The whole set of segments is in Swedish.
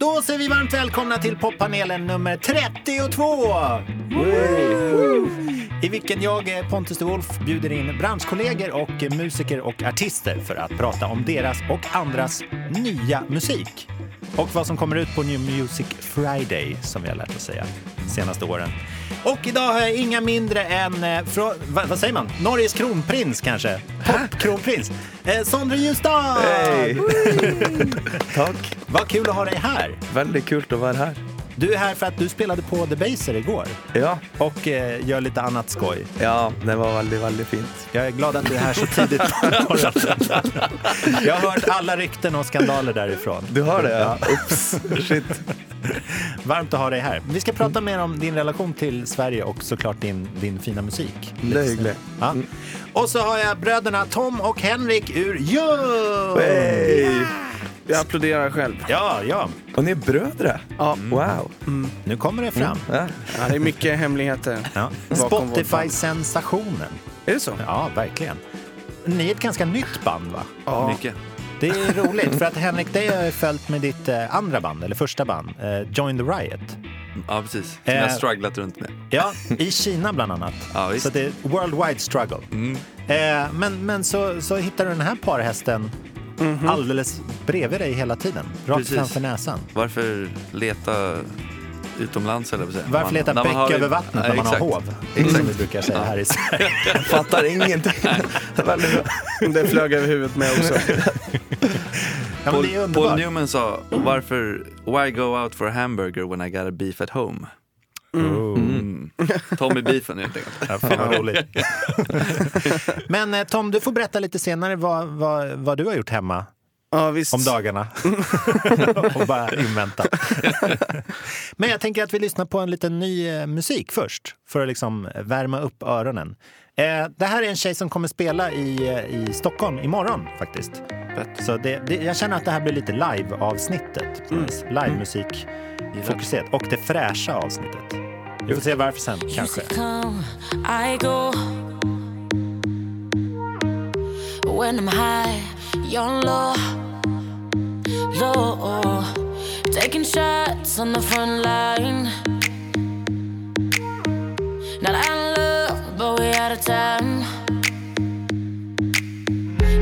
Då säger vi varmt välkomna till poppanelen nummer 32! I vilken jag, eh, Pontus de Wolf, bjuder in branschkollegor och musiker och artister för att prata om deras och andras nya musik. Och vad som kommer ut på New Music Friday, som vi har lärt oss säga senaste åren. Och idag har jag inga mindre än, eh, vad, vad säger man, Norges kronprins kanske? Pop-kronprins. Eh, Sondre Justad! Hej! Tack. Vad kul att ha dig här. Väldigt kul att vara här. Du är här för att du spelade på The Baser igår Ja, och eh, gör lite annat skoj. ja det var väldigt, väldigt fint. Jag är glad att du är här så tidigt på morgonen. Jag har hört alla rykten och skandaler därifrån. Du har det? Ja. Ups, shit. Varmt att ha dig här. Vi ska prata mer om din relation till Sverige och såklart din, din fina musik. Hyggligt. Ja. Och så har jag bröderna Tom och Henrik ur Jö! Hej! Jag applåderar själv. Ja, ja. Och ni är bröder? Ja. Wow. Nu kommer det fram. Ja. Ja, det är mycket hemligheter. Ja. Bakom vårt Spotify-sensationen. Är det så? Ja, verkligen. Ni är ett ganska nytt band, va? Ja. Mycket. Det är roligt, för att Henrik, dig har jag följt med ditt eh, andra band, eller första band, eh, Join the Riot. Ja, precis. Som Eh. jag har strugglat runt med. Ja, i Kina bland annat. Ja, visst. så det är worldwide struggle. Eh, men men så, så hittar du den här parhästen alldeles bredvid dig hela tiden, rakt Precis. framför näsan. Varför leta utomlands, eller säga? Varför leta bäck har- över vattnet när man har exakt. hov? Som vi brukar säga här i Sverige. Jag fattar ingenting. Det flög över huvudet med också. Ja, Paul, Paul. Newman sa, varför, why go out for a hamburger when I got a beef at home? Mm. Tommy Beefen helt enkelt. Ja, fan vad roligt. Men eh, Tom, du får berätta lite senare vad, vad, vad du har gjort hemma Ja, visst. om dagarna. och bara invänta. Men jag tänker att vi lyssnar på en liten ny eh, musik först för att liksom värma upp öronen. Eh, det här är en tjej som kommer spela i, i Stockholm imorgon faktiskt. Fett. Så det, det, jag känner att det här blir lite live-avsnittet. Live-musik fokuserat. Och det fräscha avsnittet. Vi får se varför sen kanske. come, I go. When I'm high, you're low, low. Taking shots on the front line. Not out of love, but we out of time.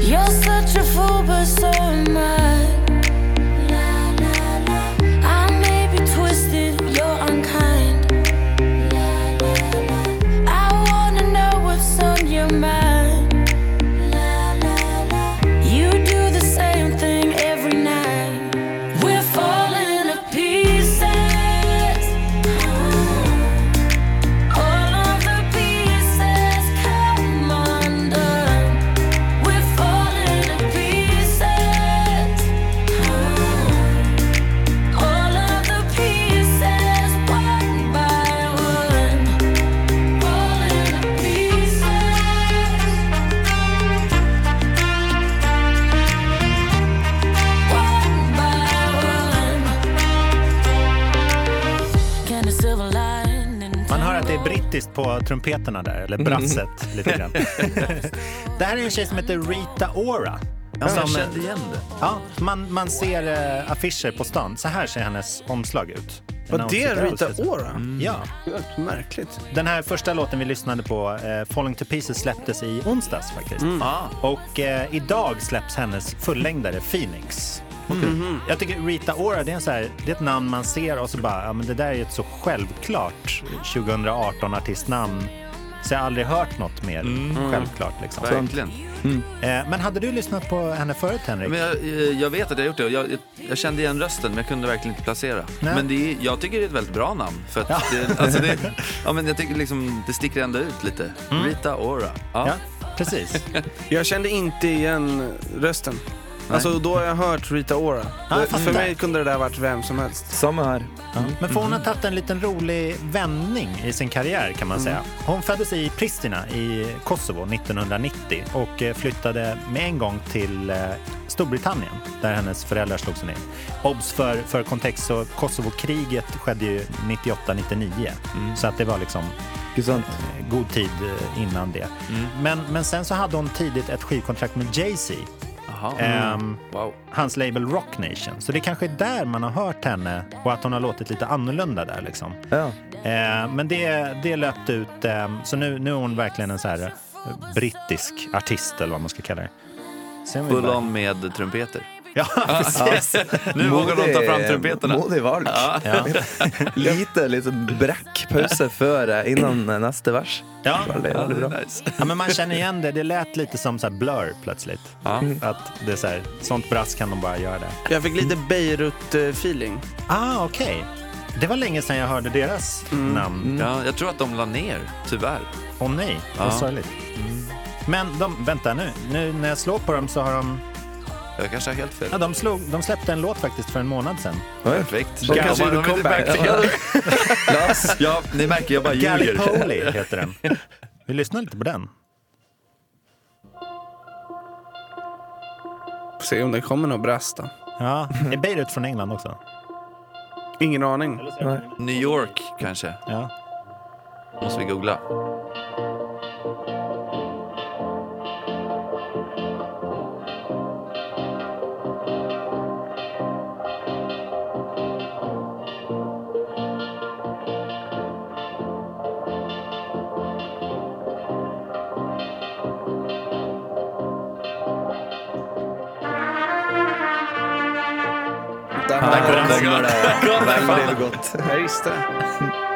You're such a fool, but so am. I trumpeterna där, eller brasset lite grann. det här är en tjej som heter Rita Ora. Ja, Som, jag kände igen det. ja, man, man ser eh, affischer på stan. Så här ser hennes omslag ut. Var det Rita. Ora? Ja. Helt märkligt. Den här första låten vi lyssnade på, eh, Falling to Pieces, släpptes i onsdags faktiskt. Ah, Och eh, idag släpps hennes fullängdare Phoenix. Jag tycker Rita Ora, det är, en så här, det är ett namn man ser och så bara, ja men det där är ett så självklart 2018 artistnamn. Så jag har aldrig hört något mer självklart. Liksom. verkligen. Eh, men hade du lyssnat på henne förut Henrik? Men jag, eh, jag vet att jag har gjort det jag, jag, jag kände igen rösten men jag kunde verkligen inte placera. Nej. Men det är, jag tycker det är ett väldigt bra namn. För att Ja. det, alltså det, ja, men jag tycker liksom, det sticker ändå ut lite. Rita Ora. Ja. Ja, precis. Jag kände inte igen rösten. Alltså då har jag hört Rita Ora. jag fattar. För mig kunde det där varit vem som helst. Samma här. Ja. Men för hon har tagit en liten rolig vändning i sin karriär kan man säga. Hon föddes i Pristina i Kosovo 1990 och eh, flyttade med en gång till eh, Storbritannien där hennes föräldrar slog sig ner. Obs för, för kontext så Kosovo-kriget skedde ju 98-99 så att det var liksom Sant. eh, god tid innan det. Men, men sen så hade hon tidigt ett skivkontrakt med Jay-Z Ehm, Wow. hans label Rock Nation. Så det kanske är där man har hört henne och att hon har låtit lite annorlunda där liksom. Ja. Eh, men det, det löpte ut, eh, så nu, nu är hon verkligen en så här eh, brittisk artist eller vad man ska kalla det. Full on med trumpeter. Ja, precis. Nu vågar de ta fram trumpeterna. Modig valg. Ja. Lite liksom bräck pause før, eh, innan eh, neste vers. Ja. Det bra. är nice. ja, men man känner igen det. Det lät lite som så här Blur plötsligt. Ja. Att det är så här, sånt brass kan de bara göra där. Jag fick lite Beirut-feeling. Ah, okej. Det var länge sedan jag hörde deras namn. Ja, jag tror att de la ner, tyvärr. Åh nej, vad Ja. sorgligt. Men de, vänta nu. nu, när jag slår på dem så har de, Jag kanske har helt fel. ja, de, slog, de släppte en låt faktiskt för en månad sedan. Perfekt. De kanske gjorde comeback. Lars, Ja, ni märker, jag bara ljuger. Gallipoli heter den. Vi lyssnar lite på den. Får se om det kommer något brass då. Ja, är Beirut från England också? Ingen aning. New York kanske. Ja. Måste vi googla. Där Her har jag kommer det veldig godt. Jag visste det.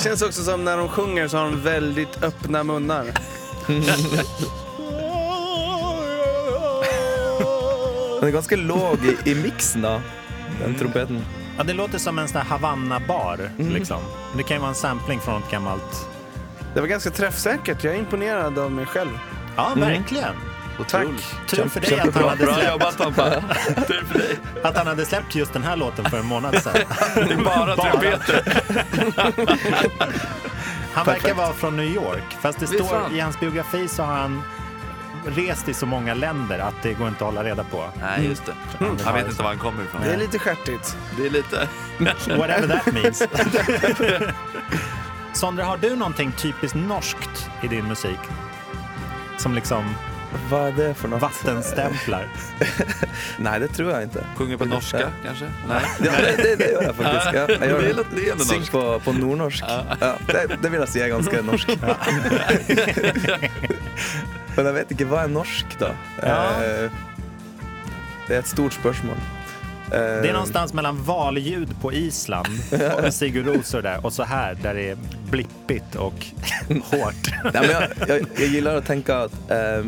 Känns också som när de sjunger så har de väldigt öppna munnar. Den er ganske låg i, i miksen, da, den trompeten. ja, det låter som en sån här Havanna-bar. Liksom. Det kan ju vara en sampling från ett gammalt... Det var ganska träffsäkert. Jag är imponerad av mig själv. Ja, verkligen. Tack. Tur för dig att han, hade Bra släppt, jobbat. Tur för dig. att han hade släppt just den här låten för en månad sedan. Det är bara trumpeter. Han verkar vara från New York, fast det står i hans biografi så har han rest i så många länder att det går inte att hålla reda på. Nej, just det. Han vet inte var han kommer ifrån. Det är lite stjärtigt. Det är lite... Whatever that means. Sondra, har du någonting typiskt norskt i din musik? Som liksom Hva er det for noe? vattenstämplar? Nei, det tror jeg ikke. Sjunger på norska kanske? Nej. Ja, det, det, det gjør jeg faktisk. Ja, jeg gjør Det är det. det är norskt. på, på nordnorsk. Ja, det, det vil jeg si er ganske norsk. Men jeg vet ikke hva er norsk, da. Ja. Eh, Det är ett stort spörsmål. Eh, Det är någonstans mellan valljud på Island och Sigur Rosor där och så här där det är blippigt och hårt. Nei, men jeg, jeg, jeg gillar å tenke at, eh,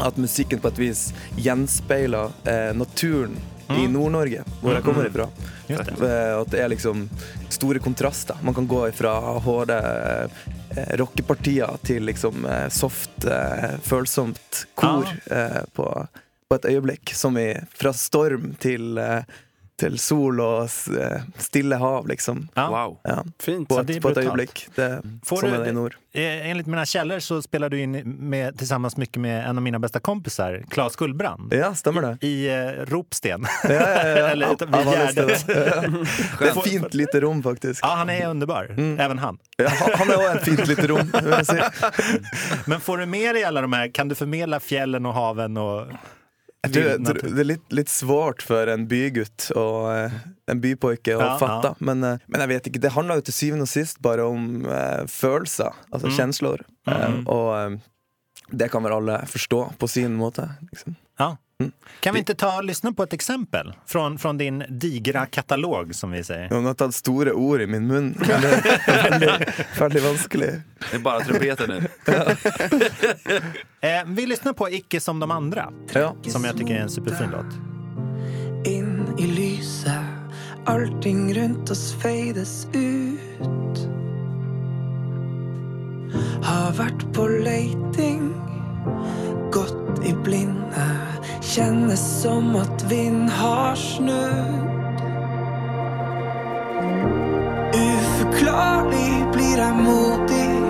at musikken på et vis gjenspeiler eh, naturen i Nord-Norge, hvor jeg kommer ifra. Just det. Eh, At det er liksom store kontraster. Man kan gå ifra harde eh, rockepartier til liksom eh, soft, eh, følsomt kor eh, på, på et øyeblikk. Som i fra storm til, eh, til sol s- eh, stille hav, liksom. Ja. Wow. Ja, Fint. på, Så det är på et brutalt. øyeblikk. Det, Får sånn du- det i nord. Eh, Enligt mina källor så spelar du in med, tillsammans mycket med en av mina bästa kompisar, Claes Gullbrand. Ja, stemmer det. I eh, Ropsten. Ja, ja, ja. Eller Av- vid Gärdet. Det er et fint lite rom, faktisk. Ja, han är underbar. Även han. Ja, han- han er òg et fint lite rom. si. Men får du med dig alla de här, kan du förmedla fjällen och haven och Jeg tror, jeg tror natur? det er litt, litt svårt for en bygutt og eh, en bypojke å Ja, fatte. ja. Men, eh, men jeg vet ikke, det handler jo til syvende og sist bare om eh, følelser, altså Mm. kjensler. Eh, og eh, det kan vel alle forstå på sin måte. Liksom. Mm. Kan vi inte ta och lyssna på ett exempel från, från din digra katalog som vi säger? Noen har tatt store ord i min men det er veldig, veldig vanskelig. Det är bara trumpeter nu. Eh, vi lyssnar på Icke som de andra, Ja. som jag tycker är en superfin låt. inn i lyset. Allting rundt oss feides ut. Har vært på leiting, gått i blinde. känner som att vind har snudd. Oförklarlig, blir jag modig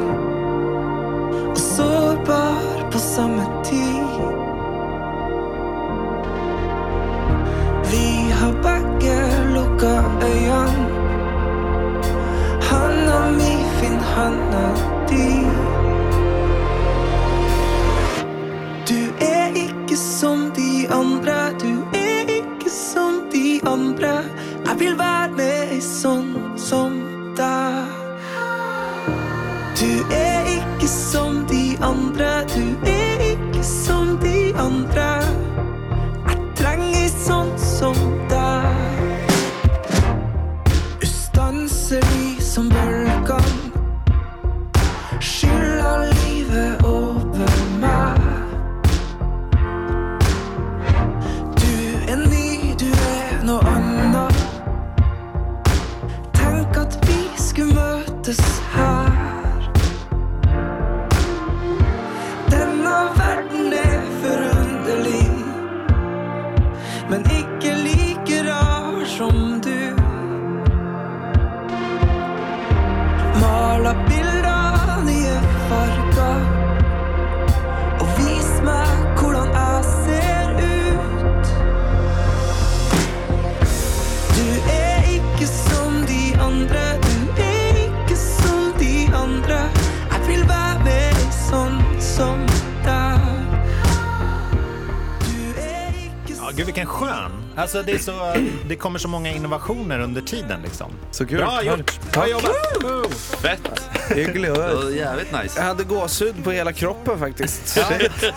och sårbar på samma tid. Vi har bägge lukka Han och mig finner han har Du Vill vara med sån som där. Du är icke som de andra du är icke som de andra Jeg trenger ei sånt som så, det kommer så många innovationer under tiden liksom. Så kult. Bra gjort! Bra jobbat! Fett! Det var jävligt Jag nice. hade gåshud på hela kroppen faktiskt.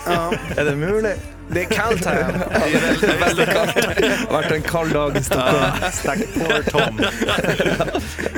Ja, Er det mulig? det är kallt här. Det er veldig, veldig kaldt. Det har vært en kald dag i Stockholm. Stack poor Tom.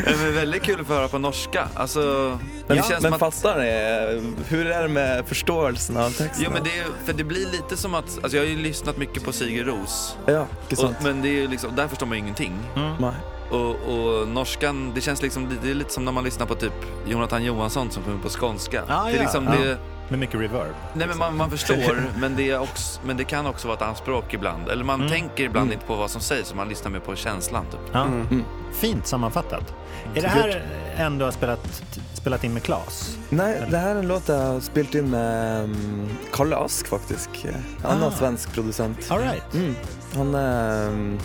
Men väldigt kul att få höra på norska. Alltså, det Men, känns men att... fattar ni? Hur är det med förståelsen av texten? Jo men det, är, för det blir lite som att, alltså jag har ju lyssnat mycket på Sigur Ros. Ja, Och, sant? men det är ju liksom, där förstår man ju ingenting. Nei. Och, och norskan, det känns liksom, det är lite som när man lyssnar på typ Jonathan Johansson som sjunger på skånska. Ah, det är ja. liksom, Ja. det, Med mycket reverb. nej men man, man förstår, men det, är också, men det kan också vara ett anspråk ibland. Eller man Mm. tänker ibland inte på vad som sägs, man lyssnar mer på känslan typ. Ja. Mm. Fint sammanfattat. Är det här en du har spelat, spelat in med Claes? Nei, det her er en låt jeg har spilt inn med um, Kalle Ask, faktisk. En annen Ah. svensk produsent. All right. Mm. Han er um,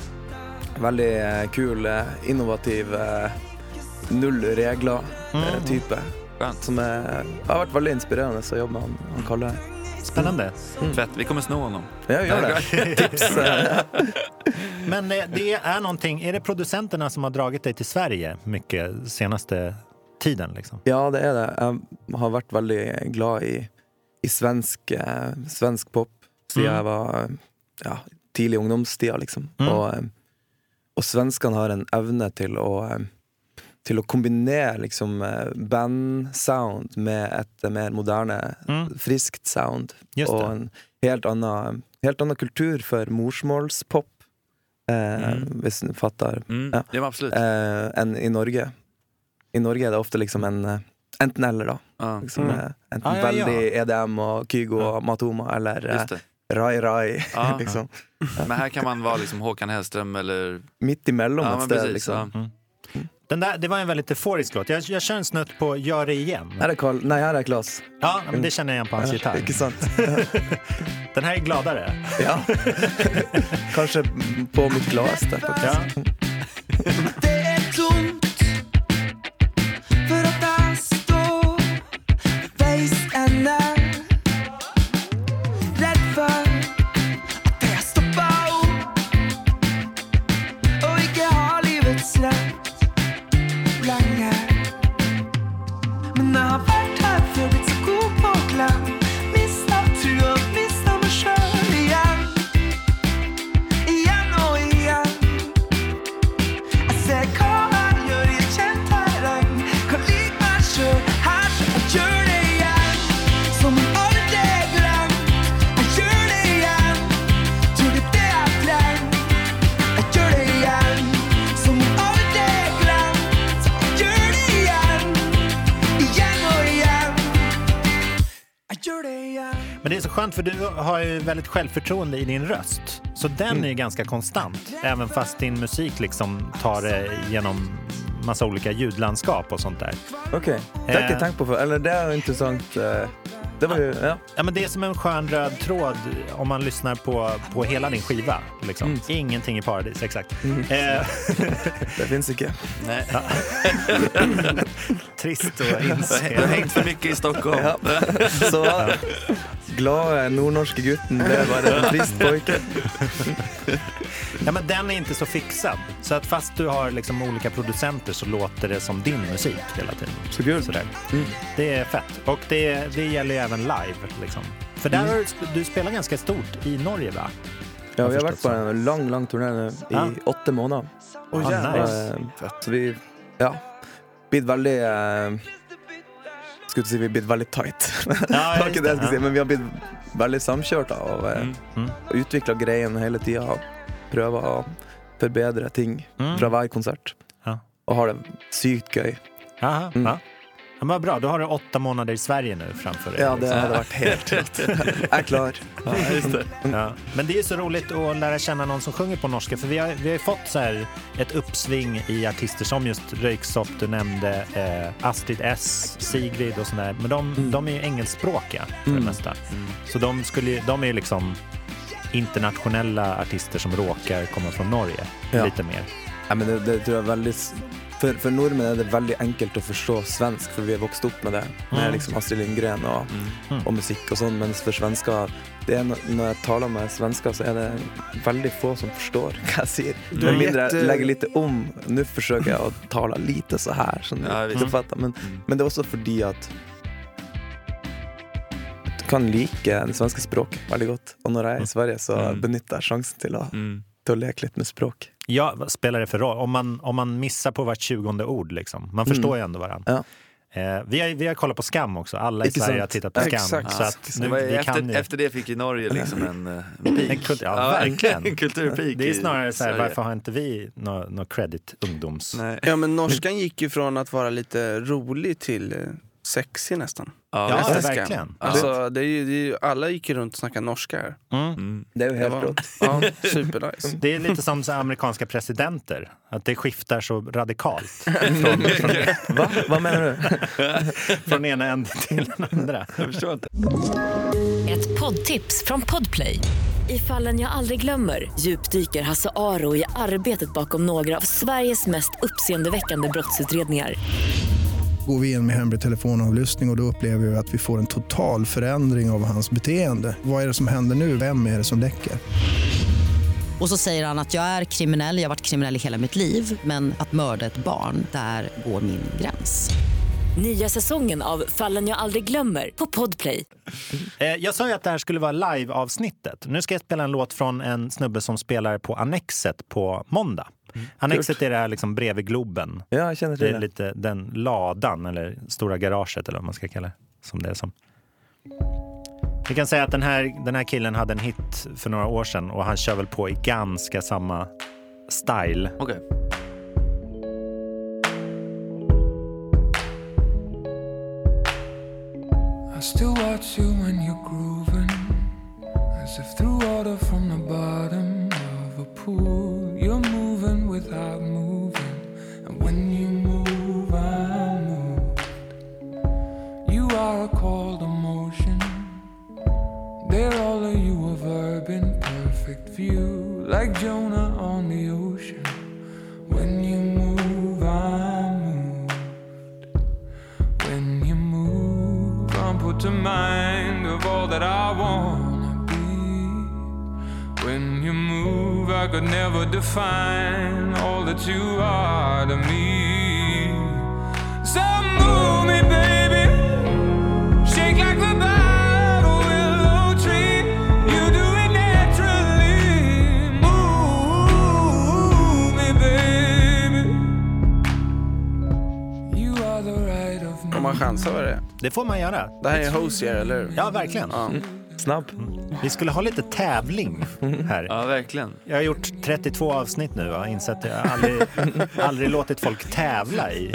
veldig eh, kul, eh, innovativ, eh, null regler-type. Skönt. Som er, har vært veldig inspirerende å jobbe med han, han Kalle. Spännande. Fett, vi kommer sno honom. Ja, gjør det. Tips. Men eh, det är någonting, är det producenterna som har dragit dig till Sverige mycket senaste tiden? Liksom? Ja, det er det. Jeg har vært veldig glad i, i svensk, eh, svensk pop siden Mm. jeg var ja, tidlig i ungdomstida, liksom. Mm. Og, eh, og svenskene har en evne til å eh, til å kombinere liksom eh, bandsound med et mer moderne, Mm. friskt sound. Just og det. en helt annen, helt annen kultur for morsmålspop, eh, Mm. hvis du fatter, Mm, Ja. ja. eh, enn i Norge. I Norge er det ofte liksom en eh, enten-eller, da. Ja, Liksom, Mm. eh, Enten Ah, ja, ja. veldig EDM og Kygo og Matoma, eller, eh. Rai Rai. Ja. liksom. Men här kan man vara liksom Håkan Hellström eller... Mitt emellan Ja, ett ställe. precis. Liksom. Ja. Den där, det var en väldigt euforisk låt. Jag, jag kör en snutt på Gör det igen. Här är Carl, nej här är Klas. Ja, men det känner jag igen på hans gitarr. Inte sant? Den här är gladare. Ja. Kanske på mitt gladaste faktiskt. Ja. för du har ju väldigt självförtroende i din röst. Så den är ju ganska konstant. Även fast din musik liksom tar det genom massa olika ljudlandskap och sånt där. Okej, det har jag Eh. inte tänkt på för. Eller det är intressant. eh, Det var ju, ja. Ja, men det är som en skön röd tråd om man lyssnar på, på hela din skiva. Liksom. Ingenting i paradis, exakt. Eh, Det finns inte. Nej. trist att Du har inse. hängt för mycket i Stockholm. Ja. Så glada nordnorske gutten blev bara en trist pojke. Ja, men den är inte så fixad. Så att fast du har liksom olika producenter så låter det som din musik hela tiden. Så kul. Sådär. Det är fett. Och det, det gäller ju även live. Liksom. För där har du, du spelar ganska stort i Norge, va? Ja, vi har varit på en lång, lång turné nu i Ja. åtta månader. Oh, jävlar. nice. Så vi, ja, blivit väldigt, eh, skulle säga vi blivit väldigt tight. Ja, det var inte det jag det. skulle säga, men vi har blivit väldigt samkörda och eh, Mm. Mm. utvecklat grejen hela tiden och prövat att förbättra ting Mm. från varje konsert. Ja. Och har det sykt göj. Aha, Mm. ja. Ja, men bra, då har du åtta månader i Sverige nu framför dig. Ja, det hade varit helt rätt. Jag är klar. Ja, just det. Ja. Men det är så roligt att lära känna någon som sjunger på norska. För vi har, vi har fått så här ett uppsving i artister som just Röyksopp, du nämnde eh, Astrid S, Sigrid och sådär. Men de, Mm. de är ju engelskspråkiga för det mesta. Så de, skulle, de är ju liksom internationella artister som råkar komma från Norge Ja. lite mer. Ja, men det, det tror jag väldigt... För, för norrmän är det väldigt enkelt att förstå svensk för vi har vuxit upp med det. Med Mm. liksom Astrid Lindgren och, Mm. och musik och sånt. Men för svenska, det är, när jag talar med svenskar så är det väldigt få som förstår vad jag säger. Du Med mindre jag lägger lite om. Nu försöker jag att tala lite så här. Så Ja, du fattar. Men, men det är också för att du kan lika det svenska språket väldigt gott. Och när jag är i Sverige så Mm. benyttar jag chansen till att, Mm. till att leka lite med språk. Ja, vad spelar det för roll? Om man, om man missar på vart tjugonde ord, liksom. man förstår ju ändå varandra. Ja. Eh, vi, har, vi har kollat på Skam också. Alla i Icke Sverige har tittat på Skam. Exakt. Så att nu, vi efter, kan ju. efter det fick ju Norge liksom en, eh, en peak. En kult- ja, verkligen. En kulturpeak Det är snarare så här, varför har inte vi något no credit ungdoms... Nej. Ja men norskan gick ju från att vara lite rolig till eh, sexig nästan. Ja, Ja, verkligen. Alltså, det är ju, det är ju, alla gick ju runt och snackade norska här. Mm. Mm. Det är ju Det helt var, rått. ja, supernice. Det är lite som amerikanska presidenter, att det skiftar så radikalt från, från, Va? Vad menar du? från ena änden till den andra. Jag förstår inte. Ett poddtips från Podplay. I fallen jag aldrig glömmer djupdyker Hasse Aro i arbetet bakom några av Sveriges mest uppseendeväckande brottsutredningar. Går vi in med hemlig telefonavlyssning och, och då upplever vi att vi får en total förändring av hans beteende. Vad är det som händer nu? Vem är det som läcker? Och så säger han att jag är kriminell, jag har varit kriminell i hela mitt liv men att mörda ett barn, där går min gräns. Nya säsongen av Fallen jag aldrig glömmer på Podplay. Eh, Jag sa ju att det här skulle vara live-avsnittet. Nu ska jag spela en låt från en snubbe som spelar på Annexet på måndag. Annexet är det här liksom bredvid Globen. Ja, jag känner Det till är det. lite den ladan, eller stora garaget eller vad man ska kalla det. Som det är som. Vi kan säga att den här, den här killen hade en hit för några år sedan och han kör väl på i ganska samma style. Okej. I still watch you when you're grooving. As if through water from the bottom of a pool, are cold emotion. There all of you a verb in perfect view, like Jonah on the ocean. When you move, I moved. When you move, I'm put to mind of all that I wanna be. When you move, I could never define all that you are to me. So move me, Om man chansar vad det är. Det får man göra. Det här är Hosier, eller hur? Ja, verkligen. Ja. Snabb. Vi skulle ha lite tävling här. Ja, verkligen. Jag har gjort 32 avsnitt nu och har insett att jag aldrig, aldrig låtit folk tävla i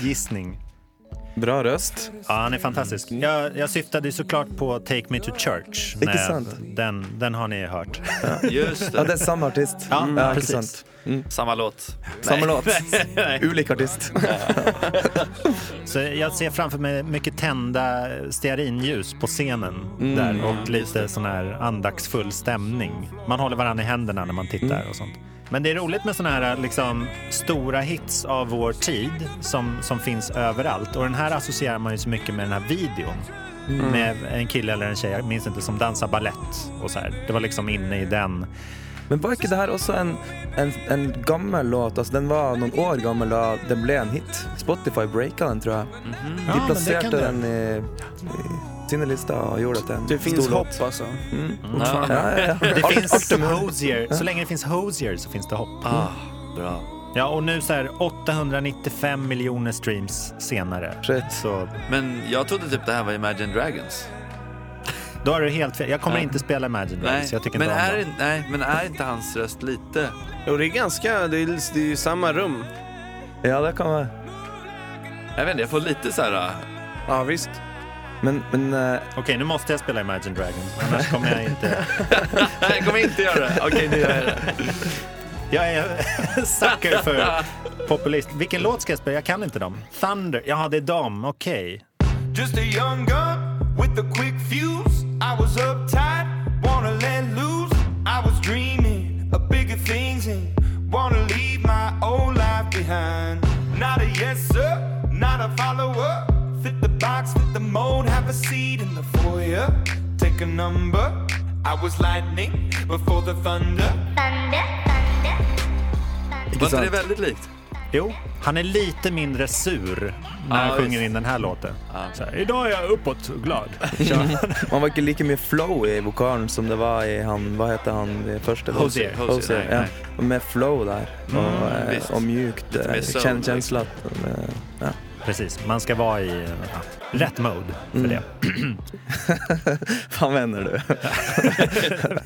gissning. Bra röst. Ja, han är fantastisk. Jag, jag syftade såklart på Take Me To Church. Inte sant? Den, den har ni hört. Just Ja, det. det är samma artist. Ja, inte precis. sant. Samma låt. Samma låt. Olika artist. Så jag ser framför mig mycket tända stearinljus på scenen Mm. där och lite sån här andaktsfull stämning. Man håller varandra i händerna när man tittar Mm. och sånt. Men det är roligt med såna här liksom, stora hits av vår tid som, som finns överallt. Och den här associerar man ju så mycket med den här videon. Mm. Med en kille eller en tjej, jag minns inte, som dansar ballett och så här. Det var liksom inne i den. Men var ikke det her også en, en, en gammel låt? Altså, den var noen år gammel da den ble en hit. Spotify breaka den, tror jeg. Ja, De men det kan plasserte den i, i sine lister og gjorde det til en Det finns stor låt. hopp alltså. Mm. Ja. Ja, ja, ja. Det finns er. Hosier. Så länge det finns Hosier så finns det hopp. Ah, bra. Ja, och nu så här 895 miljoner streams senare. Shit. Så Men jag trodde typ det här var Imagine Dragons. Då har du helt fel. Jag kommer Ja. inte spela Imagine Dragons. Jag tycker men, inte om är, dem. nej, men är inte hans röst lite... Jo, det är ganska, det är, det är ju samma rum. Ja, det være. Jag vet inte, jag får lite så här... äh, Ja, visst. Men, men eh, Okej, nu måste jag spela Imagine Dragons. Annars kommer jag inte... Nej, jag kommer inte göra det. Okej, nu gör jag det. Jag är sucker för populist. Vilken låt ska jag spela? Jag kan inte dem. Thunder. Jaha, det är dem. Okej. Just a young gun with a quick fuse. I was uptight, wanna let loose. I was dreaming of bigger things and wanna leave my old life behind. Not a yes sir, not a follower. Fit the box, fit the mold, have a seat in the foyer. Take a number. I was lightning before the thunder. Var inte det väldigt likt? Jo, han är lite mindre sur när han sjunger visst. in den här låten. Så här, Idag är jag uppåt och glad. man var ikke like mye flow i vokalen som det var i han Hva heter han i første? Hosier. Hosier, Hosier, nej, ja. Og Med flow der. Og, eh, visst. og mjukt. Eh, kjensla. at, eh, Ja. Precis, man ska vara i ja, rätt mode för Mm. det. Hva mener du?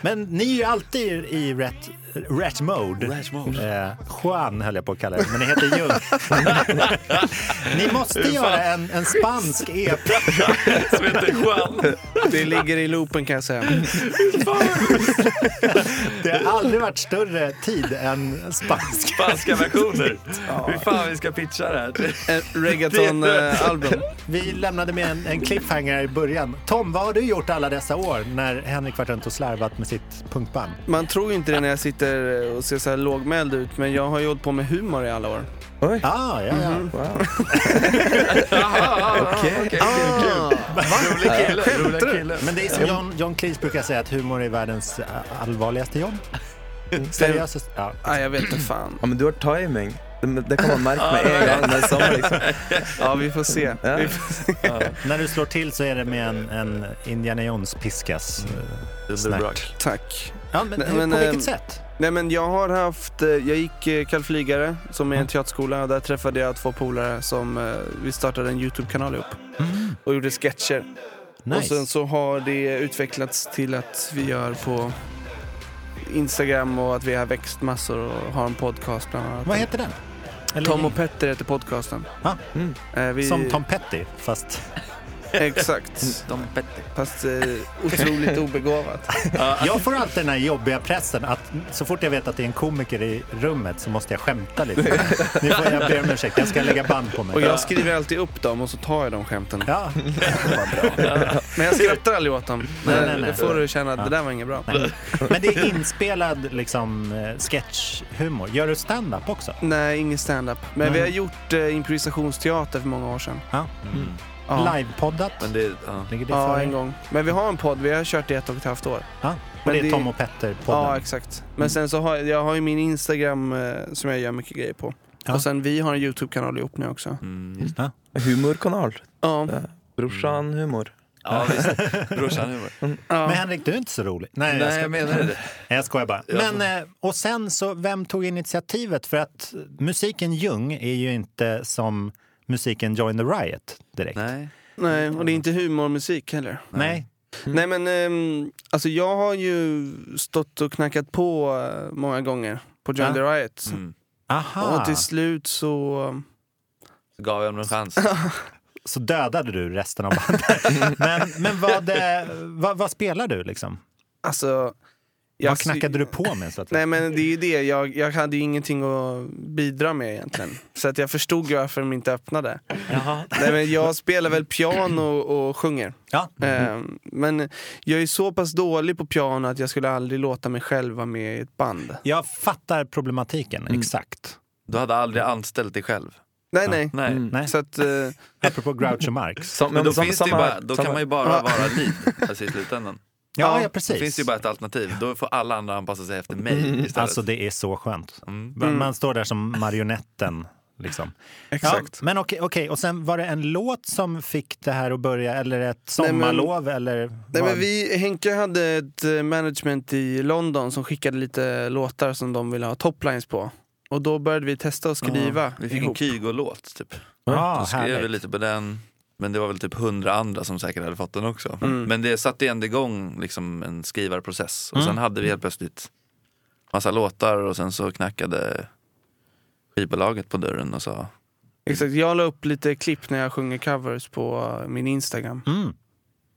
Men ni är ju alltid i rätt, rätt mode. Rätt mode. Eh, Juan höll jag på att kalla det, men det heter Jung. ni måste göra en, en spansk EP. Som heter Juan. Det ligger i loopen kan jag säga. Det har aldrig varit större tid än spansk. Spanska versioner. Hur fan vi ska pitcha det här. En reggaeton-album. Vi lämnade med en, en cliffhanger i början. Tom, vad har du gjort alla dessa år när Henrik varit runt och slarvat med sitt punkband? Man tror ju inte det när jag sitter och ser så här lågmäld ut, men jag har ju hållit på med humor i alla år. Oj, Ah, ja, ja. wow. Jaha, Okej. Rolig kille. Rolig kille. Men det är som John, John Cleese brukar säga att humor är världens allvarligaste jobb. Seriöst. Ja. Nej, jag vet inte fan. Ja, men du har timing. Det, det kan man merke med en samme, liksom. Ja, vi får se. Ja. Vi får... När du slår till så är det med en, en Indiana Jones piskas. eh, snärt. Tack. Ja, men, men, på eh, vilket sätt? Nej men jag har haft, eh, jag gick eh, kallflygare som är en teaterskola och där träffade jag två polare som eh, vi startade en Youtube-kanal ihop och gjorde sketcher. Och Nice. sen så har det utvecklats till att vi gör på Instagram och att vi har växt massor och har en podcast bland annat. Vad heter den? Eller- Tom och Petter heter podcasten. Ja, Eh, vi... Som Tom Petty, fast... Exakt. Fast eh, otroligt obegåvat. Jag får alltid den här jobbiga pressen att så fort jag vet att det är en komiker i rummet så måste jag skämta lite. Nu får jag be om ursäkt, jag ska lägga band på mig. Och jag skriver alltid upp dem och så tar jag de skämten. Ja. Men jag skrattar aldrig åt dem. Nej, nej, nej. Det får du känna att Ja. det där var inget bra. Men det är inspelad liksom, eh, sketchhumor. Gör du stand-up också? Nej, ingen stand-up. Men Nej. vi har gjort eh, improvisationsteater för många år sedan. Ja. Ja. Livepoddat? Men det, ja. Ligger det Ja, för en gång. Men vi har en podd, vi har kört det i ett och ett halvt år. Ja. Och Men det är det- Tom och Petter-podden? Ja, exakt. Men sen så har jag, jag har ju min Instagram eh, som jag gör mycket grejer på. Ja. Och sen vi har en YouTube-kanal ihop nu också. Mm, Ja. Humorkanal. Ja. Eh, Brorsan humor. ja visst. Brorsan humor. ja. Men Henrik, du är inte så rolig. Nej, Nej, ska... jag menar det. Nej, jag skojar bara. Jag Men, eh, och sen så, vem tog initiativet? För att musiken Ljung är ju inte som musiken Join the Riot direkt. Nej. Nej, och det är inte humormusik heller. Nej. Nej men ehm, alltså jag har ju stått och knackat på eh, många gånger på Join Ja. the Riot. Mm. Aha. Och till slut så... Så gav jag honom en chans. Så dödade du resten av bandet. men men vad, eh, vad, vad spelar du liksom? Alltså... vad knackade du på med? Så att Nej men det är ju det, jag, jag hade ju ingenting att bidra med egentligen. Så att jag förstod ju varför de inte öppnade. Jaha. Nej, men jag spelar väl piano och sjunger. Ja. Ehm, men jag är så pass dålig på piano att jag skulle aldrig låta mig själv vara med i ett band. Jag fattar problematiken, exakt. Du hade aldrig anställt dig själv. Nej nej. Nej. Nej. Så att, eh, Apropå Groucho Marx. Som- Men då, som- finns samma- bara, då kan samma- man ju bara vara lead alltså, i slutändan. Ja, ja, Då precis. finns det ju bara ett alternativ. Då får alla andra anpassa sig efter mig istället. Alltså det är så skönt. Mm. Man- Man står där som marionetten. Liksom. Exakt. Ja, men okej, okej, och sen var det en låt som fick det här att börja, eller ett Nej, men- sommarlov? eller nej, men vi, Henke hade ett eh, management i London som skickade lite låtar som de ville ha toplines på. Och då började vi testa att skriva Ja, vi fick en ihop. Kygo-låt typ. Ja, Då skrev vi härligt. lite på den. Men det var väl typ hundra andra som säkert hade fått den också. Mm. Men det satte ändå igång liksom en skrivarprocess. Och Mm. sen hade vi helt plötsligt massa låtar och sen så knackade skivbolaget på dörren och sa Exakt, jag la upp lite klipp när jag sjunger covers på min Instagram. Mm.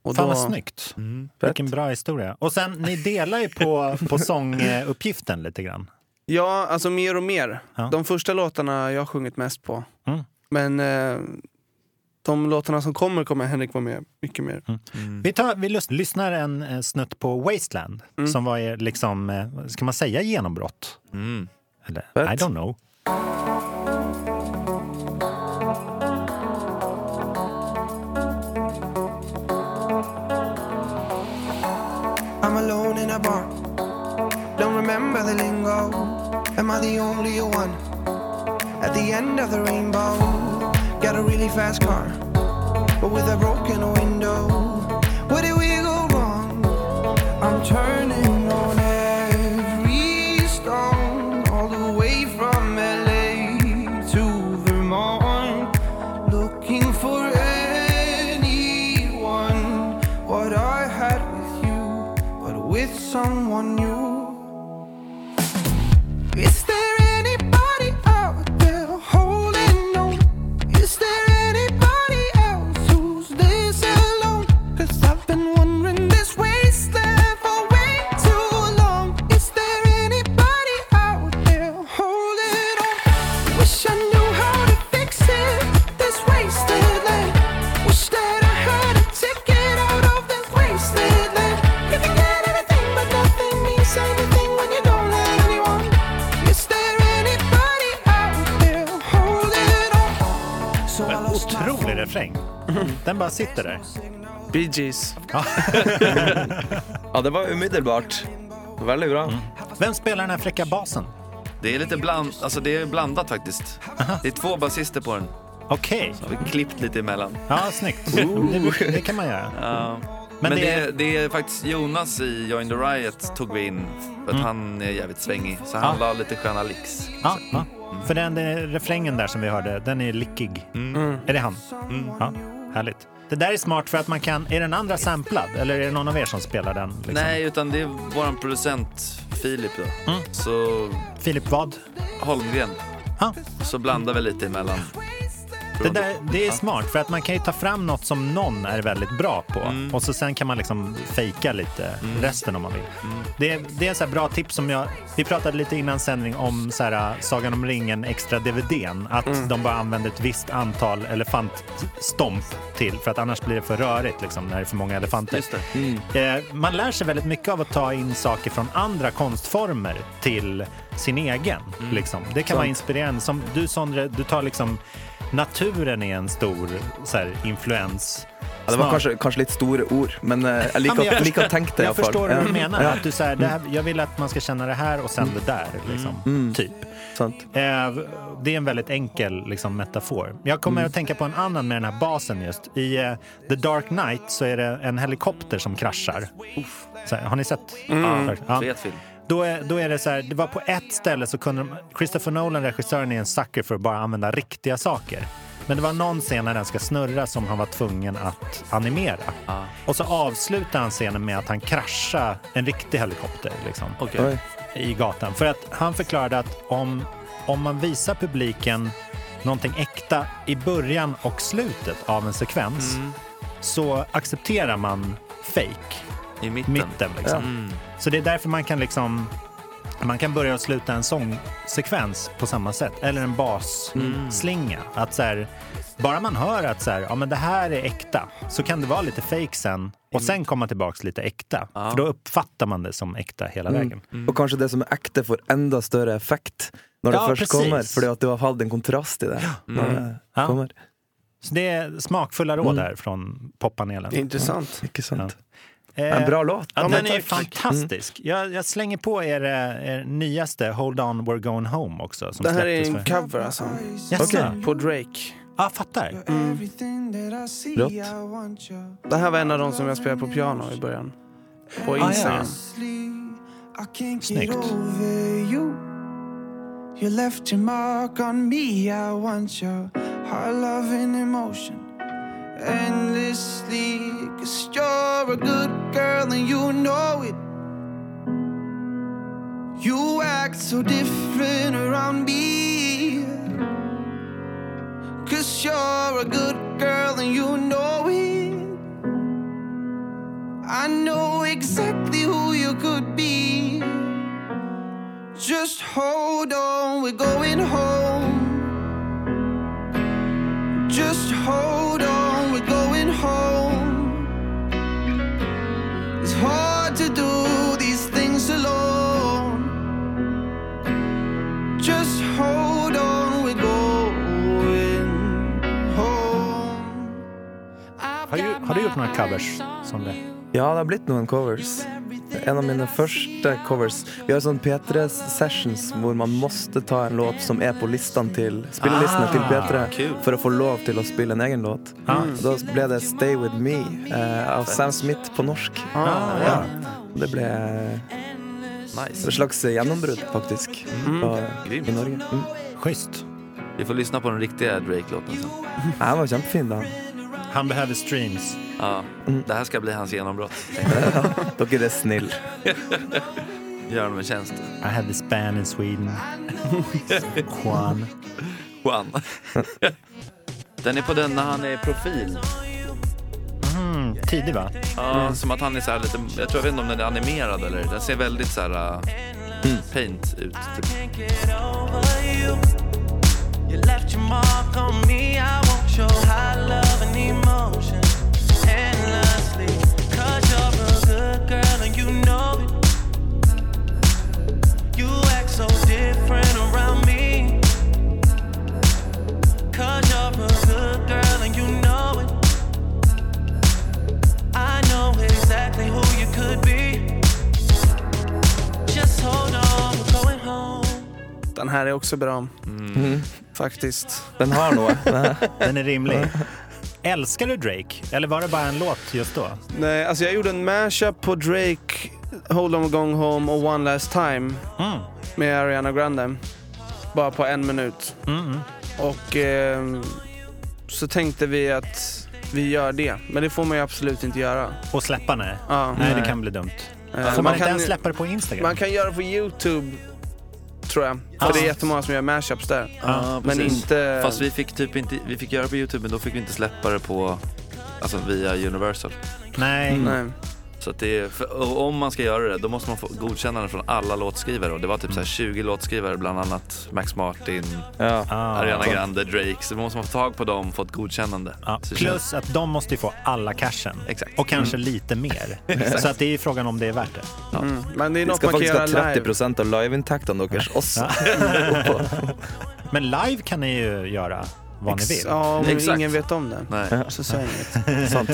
Och Fan då, vad snyggt. mm. Vilken bra historia. Och sen, ni delar ju på, på sånguppgiften lite grann. Ja, alltså mer och mer. Ja. De första låtarna har jag sjungit mest på. Mm. Men eh, de låtarna som kommer kommer Henrik vara med mycket mer. Mm. Vi, tar, vi lys- lyssnar en eh, snutt på Wasteland, Mm. som var er, liksom, eh, ska man säga genombrott? Mm. Eller. I don't know. I'm alone in a bar. Don't remember the lingo. Am I the only one? At the end of the rainbow, got a really fast car, but with a broken window. Where did we go wrong? I'm turning sitter där. Bee Gees. Ja, det var umiddelbart. Väldigt bra. Vem spelar den här fräcka basen? Det är lite bland, alltså det är blandat faktiskt. Det är två basister på den. Okej. Så har vi klippt lite emellan. Ja, snyggt. Det, det kan man göra. Ja. Men Men, det är- det är faktiskt Jonas i Join the Riot tog vi in för att han är jävligt svängig. Så han Mm. Ja. la lite sköna licks. Ja, ja. För den, den refrängen där som vi hörde, den är lickig. Mm. Är det han? Ja, härligt. Det där är smart för att man kan... Är den andra samplad? Eller är det någon av er som spelar den? Liksom? Nej, utan det är våran producent Filip då. Mm. Så Filip vad? Holmgren. Ja. Så blandar vi lite emellan. Det, där, det är smart, för att man kan ju ta fram något som någon är väldigt bra på Mm. och så sen kan man liksom fejka lite resten om man vill. Mm. Det, är- det är så bra tips som jag... Vi pratade lite innan sändning om så här, Sagan om ringen extra DVDn. Att Mm. de bara använder ett visst antal elefantstomp till för att annars blir det för rörigt liksom, när det är för många elefanter. Det. Eh, man lär sig väldigt mycket av att ta in saker från andra konstformer till sin egen. Mm. Liksom. Det kan vara inspirerande. Som du Sondre, du tar liksom naturen är en stor så här, influens. Ja, det var kanske, kanske lite stora ord, men eh, jag Ja, liker men jag jag, förstår- jag tänkte i Jag alla fall. förstår hur du Ja. menar. Ja. Att du, så här, det här, jag vill att man ska känna det här och sen det där. Liksom, Typ. Sant. Eh, Det är en väldigt enkel liksom, metafor. Jag kommer att tänka på en annan med den här basen just. I eh, The Dark Knight så är det en helikopter som kraschar. Så här, har ni sett? Ja. Fet film. Då är, då är det så här, det var på ett ställe så kunde de, Christopher Nolan, regissören, är en sucker för att bara använda riktiga saker. Men det var någon scen när den ska snurra som han var tvungen att animera. Ja. Och så avslutar han scenen med att han kraschar en riktig helikopter liksom. Oj. i gatan. För att han förklarade att om, om man visar publiken någonting äkta i början och slutet av en sekvens Mm. så accepterar man fake I mitten. mitten. Liksom. Mm. Så det är därför man kan liksom man kan börja och sluta en sångsekvens på samma sätt. Eller en basslinga. Att så här, bara man hör att så här, ja, men det här är äkta så kan det vara lite fake sen och sen komma tillbaks lite äkta. Ja. För då uppfattar man det som äkta hela vägen. Och kanske det som är äkta får ända större effekt när det Ja, först precis. kommer, för att du har haft en kontrast i det. När det Ja. kommer. Så det är smakfulla råd här från poppanelen. Intressant. Mycket sant. Eh, En bra låt. Ja, den är fantastisk. Jag, jag slänger på er, eh, er nyaste Hold On We're Going Home också. Som Det här är en för- cover alltså. Jaså? Okej. På Drake. Ja, fattar. Rått. Det här var en av de som jag spelade på piano i början. På Ah, ja. Instagram. Snyggt. You left your mark on me. I want your heart, love, and emotion endlessly. Cause you're a good girl and you know it. You act so different around me. Cause you're a good girl and you know it. I know exactly who you could be. Just hold on, we're going home. Covers som det? Ja, det har blivit noen covers. En av mine første covers. Vi har sånn P3 Sessions hvor man måste ta en låt som er på listene til spillelistene til P3 kul. for å få lov til å spille en egen låt. Og Da ble det 'Stay With Me' eh, av Sam Smith på norsk. Ja. Det ble Nice. et slags gjennombrudd, faktisk, på, Grymt. i Norge. Mm. Schysst. Vi får lyssna på den riktiga Drake-låten sen. Ja, Den var kjempefin, da. Han behöver streams. Ja. Det här ska bli hans genombrott. Dere er snill. Gör honom en tjänst. I have this band in Sweden. Juan. Juan. Den är på den när han är profil. Mm, tidig va? Ja, som att han är så här lite, jag tror jag vet inte om den är animerad eller, den ser väldigt så här uh, paint ut. Typ. You left your mark on me. I won't show high love and emotion endlessly. Cause you're a good girl and you know it. You act so different around me. Cause you're a good girl and you know it. I know exactly who you could be. Just hold on, we're going home. Den här är också bra. Mm. Faktiskt. Den har noe. Den är rimlig. Älskar du Drake? Eller var det bara en låt just då? Nej, alltså jag gjorde en mashup på Drake, Hold On Going Home och One Last Time Mm. med Ariana Grande. Bara på en minut. Mm, Och ehm, så tänkte vi att vi gör det. Men det får man ju absolut inte göra. Och släppa nej. Ja. Nej, det kan bli dumt. Eh, Får man, inte kan, ens släppa det på Instagram? man kan göra på Youtube tror jag. För det är jättemånga som gör mashups där. Ja, men precis. inte... Fast vi fick typ inte, vi fick göra på Youtube men då fick vi inte släppa det på, alltså via Universal. Nej. Nej. Så att det är, för, och om man ska göra det då måste man få godkännande från alla låtskrivare och det var typ så här 20 låtskrivare bland annat Max Martin, Ja. Ah. Ariana Grande, Drake. Så måste man få tag på dem, få ett godkännande. Ja, Så plus att de måste ju få alla cashen. Exakt. Och kanske lite mer. Så att det är ju frågan om det är värt det. Mm. Men det är Vi något ska man kan faktiskt ha göra 30 live. procent av liveintäkterna dockers. Oss. Men live kan ni ju göra vad ni Ex- vill. Ja, om Exakt. ingen vet om det. Nej. Så jag inget. Sant.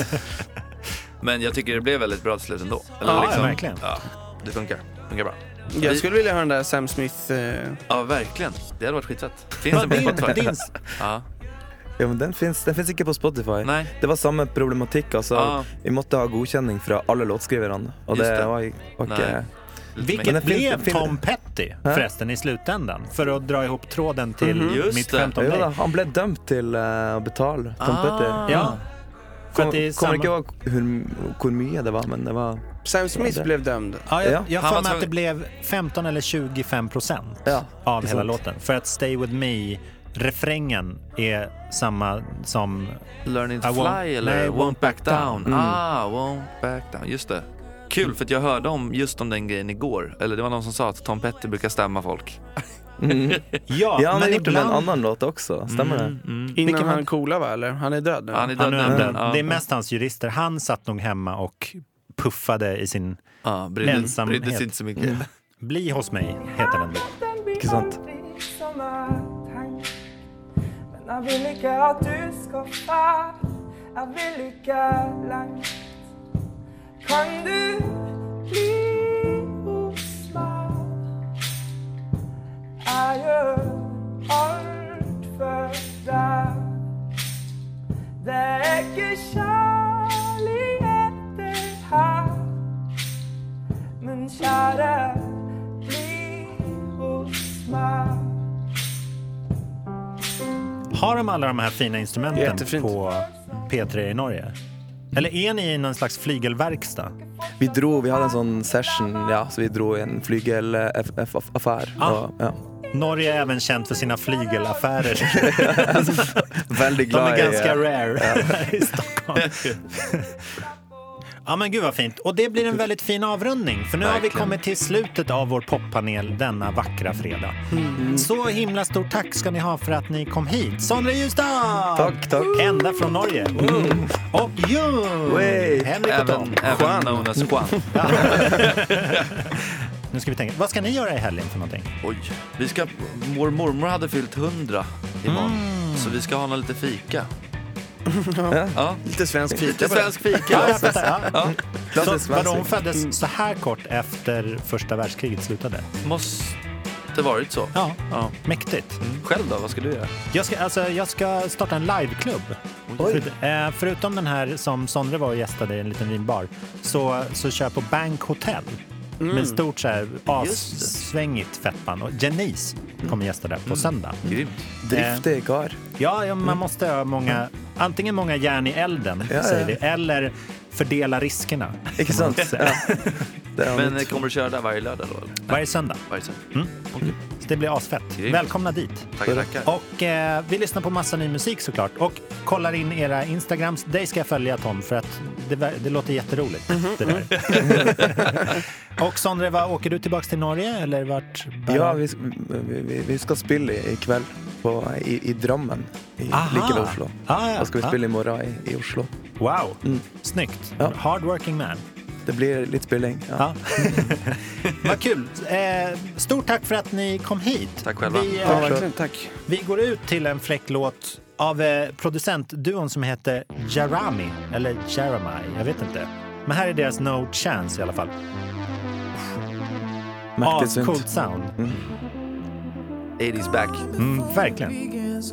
Men jag tycker det blev väldigt bra till slut ändå. Ja, verkligen. Ja, det funkar. funkar bra. Jag Vi- skulle vilja höra den där Sam Smith... Eh, Ja, verkligen. Det hade varit skitfett. Finns den på din, Spotify? din, Ja. Ja, men den finns, den finns ikke på Spotify. Nej. Det var samme problematikk. altså. Ja. Vi måtte ha godkjenning fra alle låtskriverne. Og Just det, det. var, var ikke vilket Men det finns- blev det finns- Tom Petty förresten i slutändan? För att dra ihop tråden till Mhm. Just mitt det. skämt om Jo dig. han ble dømt til eh, å betale Tom Ah. Petty. Ja. För att det är Kommer samma... ikke ihåg hvor, hvor mye det var, men det var Sam Smith det- blev dömd. Ja, jag, Ja. jag Han får var mig att det blev 15 eller 25 procent Ja, av hela sant. låten. För att Stay With Me, refrängen är samma som... Learning to I won't- fly eller nej, won't back down. Mm. Ah, won't back down. Just det. Kul, för att jag hörde om just om den grejen igår. Eller det var någon som sa att Tom Petty brukar stämma folk. Mm. Ja, Ja, han har men gjort med en ibland... annan låt också, stämmer det? Mm, mm. Innan Vilken han man- coola va, eller? Han är död nu. Han är Han död är nu. död. Ja. Det är mest hans jurister. Han satt nog hemma och puffade i sin Ja, brydde, ensamhet. brydde sig inte så mycket. Bli hos mig, heter den då. Ikke sant? Men jeg vil ikke at du skal fære. Jeg vil ikke langt. Kan du bli Det er det. Men bli hos. Har de alla de här fina instrumenten Jättefint. på P3 i Norge? Eller är ni i någon slags flygelverkstad? Vi dro, vi hadde en sånn session, ja, så vi dro i en flygelaffär. Ah. Ja. Norge är även känt för sina flygelaffärer. Veldig De glad är i ganska rare här i Stockholm. Ja men gud vad fint. Och det blir en väldigt fin avrundning. För nu har vi Verkligen. kommit till slutet av vår poppanel denna vackra fredag. Så himla stort tack ska ni ha för att ni kom hit. Sondre Justad! Tack, tack. Ända från Norge. Och Jung! Henrik och Tom. Även, även as Juan. Nu ska vi tänka. Vad ska ni göra i helgen för någonting? Oj. Vi ska, vår mormor hade fyllt 100 imorgon. Mm. Så vi ska ha någon lite fika. Ja. Lite svensk fika Lite svensk fika. Ja. Ja. Ja. Så, vadå, hon föddes så här kort efter första världskriget slutade? Måste varit så. Ja, Ja. mäktigt. Själv då, vad ska du göra? Jag ska, alltså, jag ska starta en liveklubb. Förut, eh, förutom den här som Sondre var och gästade i en liten vinbar så, så kör jag på Bank Hotel. Med stort så här assvängigt fettband. Och Janice kommer gästa där på söndag. Grymt. Driftig kar. Ja, ja, man måste ha många, antingen många järn i elden, Ja, säger ja. vi, eller fördela riskerna. Er Men kommer du köra där varje lördag då? Eller? Varje söndag. Varje söndag? Mm. Så det blir asfett. Grymt. Välkomna dit. Tackar, tackar. Och eh, vi lyssnar på massa ny musik såklart. Och kollar in era Instagrams. Dig ska jag följa Tom för att det, det låter jätteroligt. Det där. och Sondre, åker du tillbaks till Norge eller vart? bär Ja, vi, vi, vi, vi skal spille i, i kveld på, i, i Drammen. I, ved Oslo. Ah, ja. Da skal vi Ah. spille i i, Oslo. Wow, Mm. snyggt. Ja. Hard working man. Det blir litt spilling. Ja. Ja. Vad kul. Eh, stort tack för att ni kom hit. Tack själva. Vi, Ja, eh, verkligen. Tack. vi går ut till en fräck låt av eh, producentduon som heter Jarami, eller Jeremiah, jag vet inte. Men här är deras No Chance i alla fall. Ascoolt sound. 80s back. Mm, verkligen. weekend's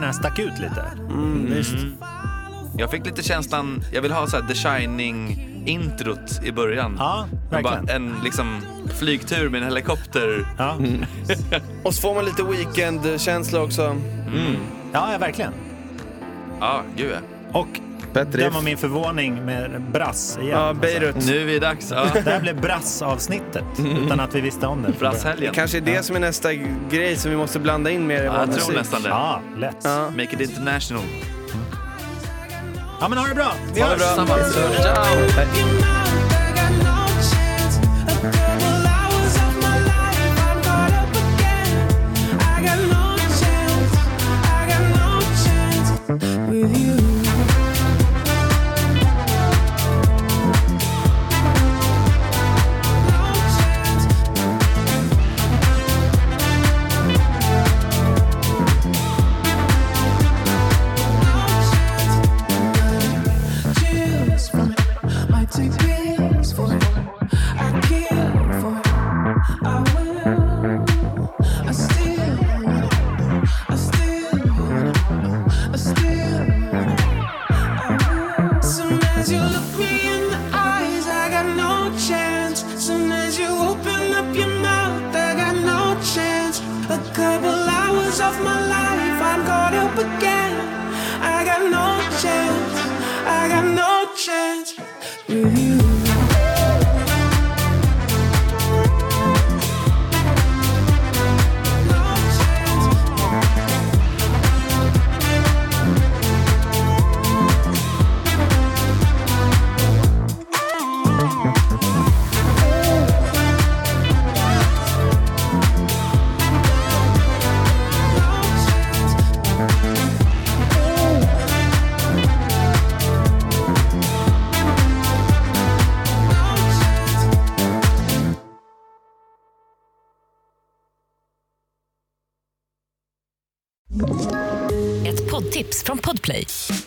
den här stack ut lite. Visst. Jag fick lite känslan, jag vill ha så här The Shining-introt i början. Ja, verkligen. en liksom flygtur med en helikopter. Ja, Och så får man lite weekend-känsla också. Mm. ja, ja verkligen. Ja, gud ja. Och Bättre den var min förvåning med brass igen. Ja, Beirut. Alltså. Nu är vi dags. Ja. Det här blev brassavsnittet utan att vi visste om det. Brasshelgen. Kanske är det som är nästa grej som vi måste blanda in mer i Ja, vår jag musik. tror nästan det. Ja, lätt. Ja. Make it international. Ja, men ha det bra. Vi Ha det hörs. bra. Samma. Ciao. I got no chance. I got no